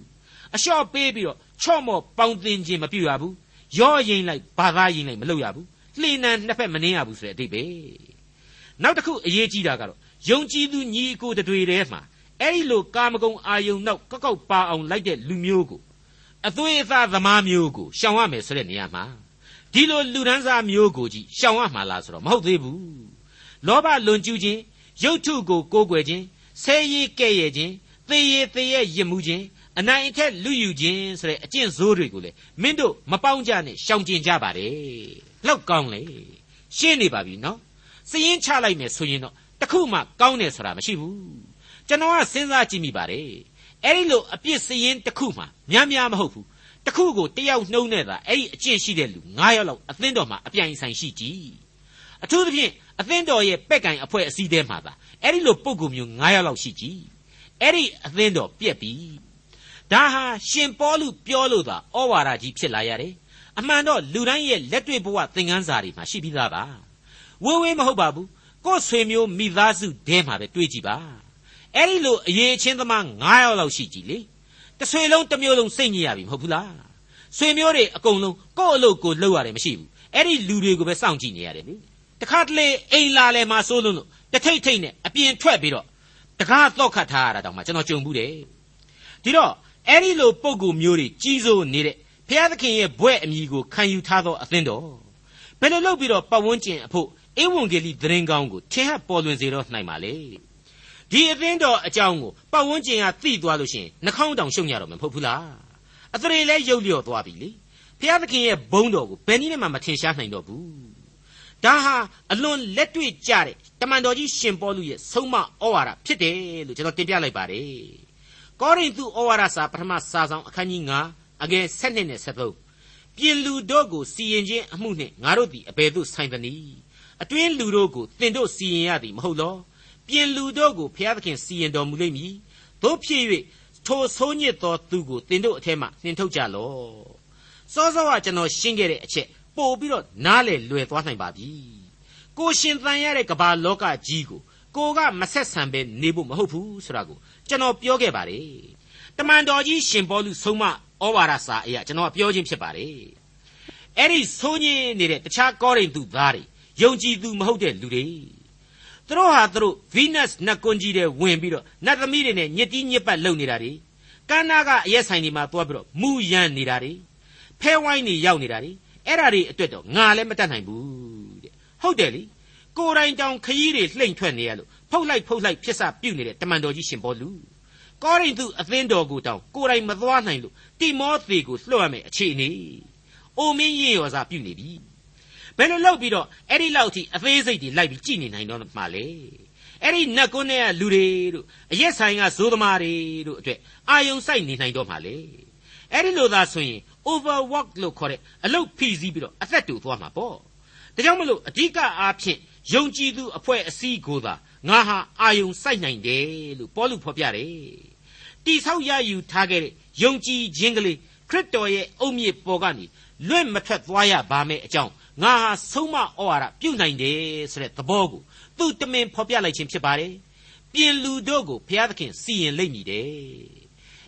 အလျှော့ပေးပြီးတော့ချော့မော့ပေါင်းတင်ခြင်းမပြုရဘူးရောရင်လိုက်ဘာသာရင်လိုက်မလုပ်ရဘူးလှေနံနှစ်ဖက်မနှင်းရဘူးဆိုတဲ့အဓိပ္ပာယ်နောက်တစ်ခုအရေးကြီးတာကတော့ ယုံကြည်သူညီအကိုတွေထဲမှာအဲ့ဒီလိုကာမဂုဏ်အာယုံနောက်ကောက်ကောက်ပါအောင်လိုက်တဲ့လူမျိုးကိုအသွေးအသားသမားမျိုးကိုရှောင်ရမယ်ဆိုတဲ့နေရာမှာဒီလိုလူဒန်းစားမျိုးကိုကြည့်ရှောင်ရမှာလားဆိုတော့မဟုတ်သေးဘူးလောဘလွန်ကျူးခြင်းရုပ်ထုကိုကိုးကွယ်ခြင်းဆဲရေးကဲ့ရဲ့ခြင်းသေရသေရရစ်မှုခြင်းအနိုင်အထက်လူယူခြင်းဆိုတဲ့အကျင့်ဆိုးတွေကိုလေမင်းတို့မပေါင်းကြနဲ့ရှောင်ကျင်ကြပါတယ်လောက်ကောင်းလေရှင်းနေပါပြီနော်စည်ရင်ချလိုက်မယ်ဆိုရင်တော့ တခုမှကောင်းတယ်ဆိုတာမရှိဘူးကျွန်တော်ကစဉ်းစားကြည့်မိပါတယ်အဲ့ဒီလိုအပြစ်စည်ရင်တခုမှများများမဟုတ်ဘူးတခုကိုတယောက်နှုံးနေတာအဲ့ဒီအကျင့်ရှိတဲ့လူ9ယောက်လောက်အသင်းတော်မှာအပြိုင်ဆိုင်ရှိကြည်အထူးသဖြင့်အသင်းတော်ရဲ့ပက်ကင်အဖွဲ့အစည်းထဲမှာသာအဲ့ဒီလိုပုံကူမျိုး9ယောက်လောက်ရှိကြည်အဲ့ဒီအသင်းတော်ပြက်ပြီဒါဟာရှင်ပေါလုပြောလို့သာဩဝါဒကြီးဖြစ်လာရတယ်အမှန်တော့လူတိုင်းရဲ့လက်တွေ့ဘဝသင်ခန်းစာတွေမှာရှိပြီးသားပါဝေးဝေးမဟုတ်ပါဘူး ကိုယ်ဆွေမျိုးမိသားစုတဲမှာပဲတွေးကြည့်ပါအဲ့ဒီလိုအရေးချင်းသမား9ယောက်လောက်ရှိကြည်လေတဆွေလုံးတစ်မျိုးလုံးစိတ်ညစ်ရပြီမဟုတ်ဘူးလားဆွေမျိုးတွေအကုန်လုံးကိုယ့်အလုပ်ကိုလုပ်ရတယ်မရှိဘူးအဲ့ဒီလူတွေကိုပဲစောင့်ကြည့်နေရတယ်လေတခါတလေအိမ်လာလဲမှာစိုးလုံးလို့တထိတ်ထိတ်နဲ့အပြင်ထွက်ပြီးတော့တကားတော့ခတ်ထားရတာတောင်မှကျွန်တော်ကြုံဘူးတယ်ဒီတော့အဲ့ဒီလိုပုံကူမျိုးတွေကြီးစိုးနေတဲ့ဘုရားသခင်ရဲ့ဘွဲ့အမိကိုခံယူထားသောအသင်းတော်ဘယ်လိုလုပ်ပြီးတော့ပတ်ဝန်းကျင်အဖို့ ဧဝံဂေလိသတင်းကောင်းကိုထင်ဟပ်ပေါ်လွင်စေတော့နိုင်ပါလေဒီအသင်းတော်အကြောင်းကိုပတ်ဝန်းကျင်ကသိသွားလို့ရှိရင်နှာခေါင်းတောင်ရှုံရတော့မှာမဟုတ်ဘူးလားအသရေလဲရုပ်လျော့သွားပြီလေဘုရားသခင်ရဲ့ဘုန်းတော်ကိုဘယ်နည်းနဲ့မှမထင်ရှားနိုင်တော့ဘူးဒါဟာအလွန်လက်တွေ့ကြတဲ့တမန်တော်ကြီးရှင်ပေါလုရဲ့ဆုံးမဩဝါဒဖြစ်တယ်လို့ကျွန်တော်တင်ပြလိုက်ပါတယ်ကောရိန္သုဩဝါဒစာပထမစာဆောင်အခန်းကြီး9အငယ်7နဲ့73ပြင်လူတို့ကိုစီရင်ခြင်းအမှုနှင့်ငါတို့သည်အဘယ်သို့ဆိုင်သနည်း အတွင်းလူတို့ကိုသင်တို့စီရင်ရသည်မဟုတ်လောပြင်လူတို့ကိုဘုရားသခင်စီရင်တော်မူလိမ့်မည်တို့ဖြစ်၍ထိုဆိုးညစ်သောသူကိုသင်တို့အထက်မှနှင်ထုတ်ကြလော့စောစောကကျွန်တော်ရှင်းခဲ့တဲ့အချက်ပို့ပြီးတော့နားလေလွယ်သွားနိုင်ပါပြီကိုရှင်တန်ရတဲ့ကမ္ဘာလောကကြီးကိုကိုကမဆက်ဆံပဲနေဖို့မဟုတ်ဘူးဆိုတာကိုကျွန်တော်ပြောခဲ့ပါတယ်တမန်တော်ကြီးရှင်ပေါလုဆုံးမဩဝါဒစာအရာကျွန်တော်ပြောခြင်းဖြစ်ပါတယ်အဲ့ဒီဆိုးညင်းနေတဲ့တခြားကောရိန္သုသားတွေ ယုံကြည်သူမဟုတ်တဲ့လူတွေသူတို့ဟာသူတို့ Venus နတ်ကွန်ကြီးတွေဝင်ပြီးတော့နတ်သမီးတွေနဲ့ညစ်တီးညစ်ပတ်လုပ်နေတာတွေကန်းနာကအရက်ဆိုင်တွေမှာသွားပြီးတော့မူရန်နေတာတွေဖဲဝိုင်းတွေရောက်နေတာတွေအဲ့ဒါတွေအတွက်တော့ငါလည်းမတတ်နိုင်ဘူးတဲ့ဟုတ်တယ်လေကိုယ်တိုင်တောင်ခရီးတွေလှိမ့်ထွက်နေရလို့ဖုတ်လိုက်ဖုတ်လိုက်ဖြစ်စပြုတ်နေတဲ့တမန်တော်ကြီးရှင်ဘောလူကောရိန္သုအသင်းတော်ကိုတောင်ကိုယ်တိုင်မသွားနိုင်လို့တိမောသေကိုလွှတ်ရမယ်အခြေအနေအိုမင်းရေရောစားပြုတ်နေပြီ ဘယ်လိုလုပ်ပြီးတော့အဲ့ဒီလောက်ထိအသေးစိတ်တွေလိုက်ပြီးကြည်နေနိုင်တော့မှလေအဲ့ဒီနတ်ကွန်းတဲ့လူတွေတို့အရက်ဆိုင်ကဇိုးသမားတွေတို့အတွက်အာယုံစိုက်နေနိုင်တော့မှလေအဲ့ဒီလိုသာဆိုရင် overwork လို့ခေါ်တဲ့အလုပ်ဖိစီးပြီးတော့အသက်တူသွားမှာပေါ့ဒါကြောင့်မလို့အဓိကအားဖြင့်ယုံကြည်သူအဖွဲ့အစည်းကိုသာငါဟာအာယုံစိုက်နိုင်တယ်လို့ပေါလုဖော်ပြတယ်တိဆောက်ရယူထားခဲ့တဲ့ယုံကြည်ခြင်းကလေးခရစ်တော်ရဲ့အုတ်မြစ်ပေါ်ကနေ လွင့်မထွက်သွားရပါမယ်အကြောင်းငါဟာဆုံးမဩဝါဒပြုနိုင်တယ်ဆိုတဲ့သဘောကိုသူတမင်ဖော်ပြလိုက်ခြင်းဖြစ်ပါတယ်ပြင်လူတို့ကိုဘုရားသခင်စီရင်လိမ့်မည်တဲ့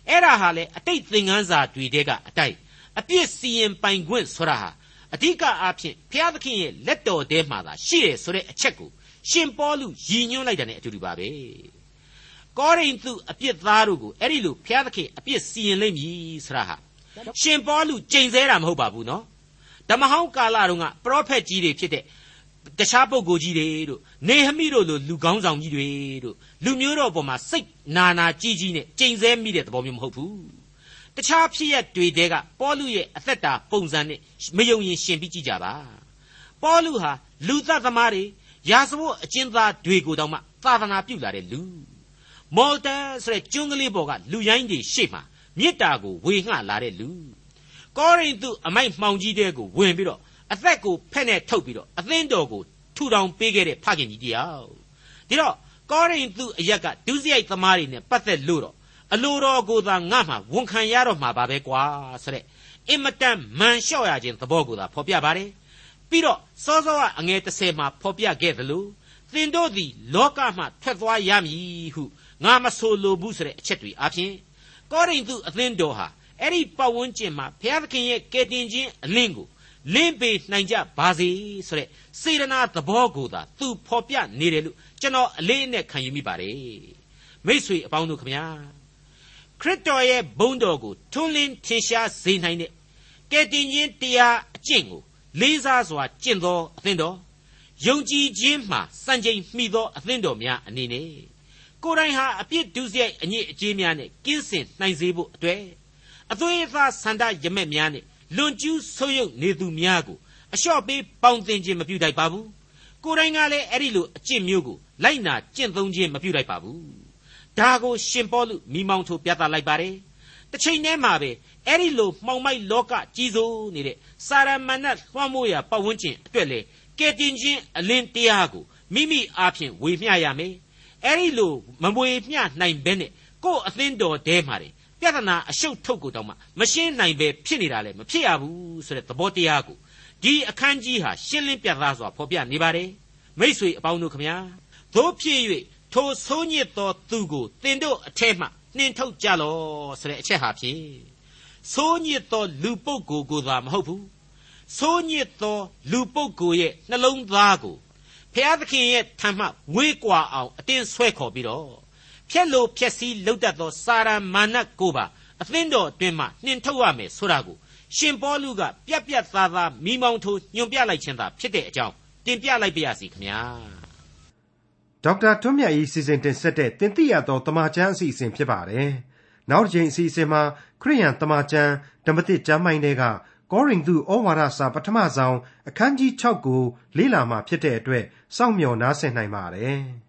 အဲ့ဒါဟာလေအတိတ်သင်ခန်းစာတွေတဲကအတိုက်အပြစ်စီရင်ပိုင်ခွင့်ဆိုတာဟာအဓိကအားဖြင့်ဘုရားသခင်ရဲ့လက်တော်ထဲမှာသာရှိတယ်ဆိုတဲ့အချက်ကိုရှင်ပေါလုရည်ညွှန်းလိုက်တာ ਨੇ အတူတူပါပဲကောရိန္သုအပြစ်သားတို့ကိုအဲ့ဒီလိုဘုရားသခင်အပြစ်စီရင်လိမ့်မည်ဆိုတာဟာ ရှင်ပေါလုကြိမ်ဆဲတာမဟုတ်ပါဘူးနော်ဓမ္မဟောင်းကာလတုန်းကပရောဖက်ကြီးတွေဖြစ်တဲ့တခြားပုဂ္ဂိုလ်ကြီးတွေတို့နေဟမိတို့လိုလူကောင်းဆောင်ကြီးတွေတို့လူမျိုးတော်ပေါ်မှာစိတ်နာနာကြီးကြီးနဲ့ကြိမ်ဆဲမိတဲ့သဘောမျိုးမဟုတ်ဘူးတခြားဖြစ်ရက်တွေတဲကပေါလုရဲ့အသက်တာပုံစံနဲ့မယုံရင်ရှင်ပြီးကြည့်ကြပါပေါလုဟာလူသတ်သမားတွေရာဇဝတ်အကျဉ်းသားတွေကိုတောင်မှသာသနာပြုလာတဲ့လူမော်တာဆိုတဲ့ကျွန်းကလေးပေါ်ကလူရိုင်းတွေရှေ့မှာ မေတ္တာကိုဝေငှလာတဲ့လူကောရိန္သုအမိုက်မှောင်ကြီးတဲ့ကိုဝင်ပြီးတော့အသက်ကိုဖက်နဲ့ထုတ်ပြီးတော့အသင်းတော်ကိုထူထောင်ပေးခဲ့တဲ့ဖခင်ကြီးတယောက်ဒီတော့ကောရိန္သုအရက်ကဒုစရိုက်သမားတွေနဲ့ပတ်သက်လို့တော့အလိုတော်ကိုသာငါ့မှာဝန်ခံရတော့မှာပါပဲကွာဆိုတဲ့အင်မတန်မန်လျှော့ရခြင်းသဘောကိုသာဖော်ပြပါတယ်ပြီးတော့စောစောကအငယ်30မှာဖော်ပြခဲ့သလိုသင်တို့သည်လောကမှထွက်သွားရမည်ဟုငါမဆိုလိုဘူးဆိုတဲ့အချက်တွေအပြင် ကောရိန္သုအသင်းတော်ဟာအဲ့ဒီပတ်ဝန်းကျင်မှာဘုရားသခင်ရဲ့ကယ်တင်ခြင်းအလင်းကိုလင်းပေနိုင်ကြပါစေဆိုတဲ့စေရနာသဘောကိုသာသူဖော်ပြနေတယ်လို့ကျွန်တော်အလေးအနက်ခံယူမိပါတယ်မိษွေအပေါင်းတို့ခမညာခရစ်တော်ရဲ့ဘုန်းတော်ကိုထွန်းလင်းထင်ရှားစေနိုင်တဲ့ကယ်တင်ခြင်းတရားအကျင့်ကိုလေးစားစွာကျင့်သောအသင်းတော်ယုံကြည်ခြင်းမှစံချိန်မှီသောအသင်းတော်များအနေနဲ့ ကိုယ်တိုင်ဟာအပြစ်ဒုစရိုက်အညစ်အကြေးများနဲ့ကင်းစင်နိုင်စေဖို့အတွက်အသွေးအသားဆန္ဒရမက်များနဲ့လွန်ကျူးဆိုးရုပ်နေသူများကိုအလျှော့ပေးပေါင်းသင်ခြင်းမပြုတတ်ပါဘူးကိုယ်တိုင်ကလည်းအဲ့ဒီလိုအကျင့်မျိုးကိုလိုက်နာကျင့်သုံးခြင်းမပြုတတ်ပါဘူးဒါကိုရှင်ပေါလုမိမောင်းထိုးပြသလိုက်ပါတယ်တစ်ချိန်တည်းမှာပဲအဲ့ဒီလိုမှောင်မိုက်လောကကြီးစိုးနေတဲ့စာရမဏတ်လွှမ်းမိုးရာပတ်ဝန်းကျင်အတွက်လေကဲတင်ခြင်းအလင်းတရားကိုမိမိအားဖြင့်ဝေမျှရမယ် အဲ့ဒီလိုမမွေမျှနိုင်ဘဲနဲ့ကိုယ့်အသင်းတော်တဲမှာတယ်ပြဿနာအရှုပ်ထုတ်ကိုတောင်မှမရှင်းနိုင်ပဲဖြစ်နေတာလေမဖြစ်ရဘူးဆိုတဲ့သဘောတရားကိုဒီအခန်းကြီးဟာရှင်းလင်းပြသစွာဖော်ပြနေပါတယ်မိษွေအပေါင်းတို့ခမညာသို့ဖြစ်၍ထိုဆိုးညစ်သောသူကိုတင်တို့အထက်မှနှင်ထုတ်ကြလောဆိုတဲ့အချက်ဟာဖြင့်ဆိုးညစ်သောလူပုဂ္ဂိုလ်ကိုသာမဟုတ်ဘူးဆိုးညစ်သောလူပုဂ္ဂိုလ်ရဲ့နှလုံးသားကို ဖျားသခင်ရဲ့ထံမှဝေးကွာအောင်အတင်းဆွဲခေါ်ပြီးတော့ဖြက်လို့ဖြက်စီးလှုပ်တတ်သောစာရမာနကိုပါအသင်းတော်အတွင်းမှနှင်ထုတ်ရမယ်ဆိုတာကိုရှင်ပေါလုကပြက်ပြက်သားသားမိမောင်းထိုးညွန်ပြလိုက်ခြင်းသာဖြစ်တဲ့အကြောင်းတင်ပြလိုက်ပါရစီခင်ဗျာဒေါက်တာထွန်းမြတ်၏စီစဉ်တင်ဆက်တဲ့တင်ပြရသောတမချန်းအစီအစဉ်ဖြစ်ပါတယ်နောက်တစ်ချိန်အစီအစဉ်မှာခရိယန်တမချန်းဓမ္မတိကျမ်းပိုင်းတွေက ကောရိန္သုဩဝါဒစာပထမဆုံးအခန်းကြီး6ကိုလေ့လာမှဖြစ်တဲ့အတွက်စောင့်မျှော်နားဆင်နိုင်ပါတယ်။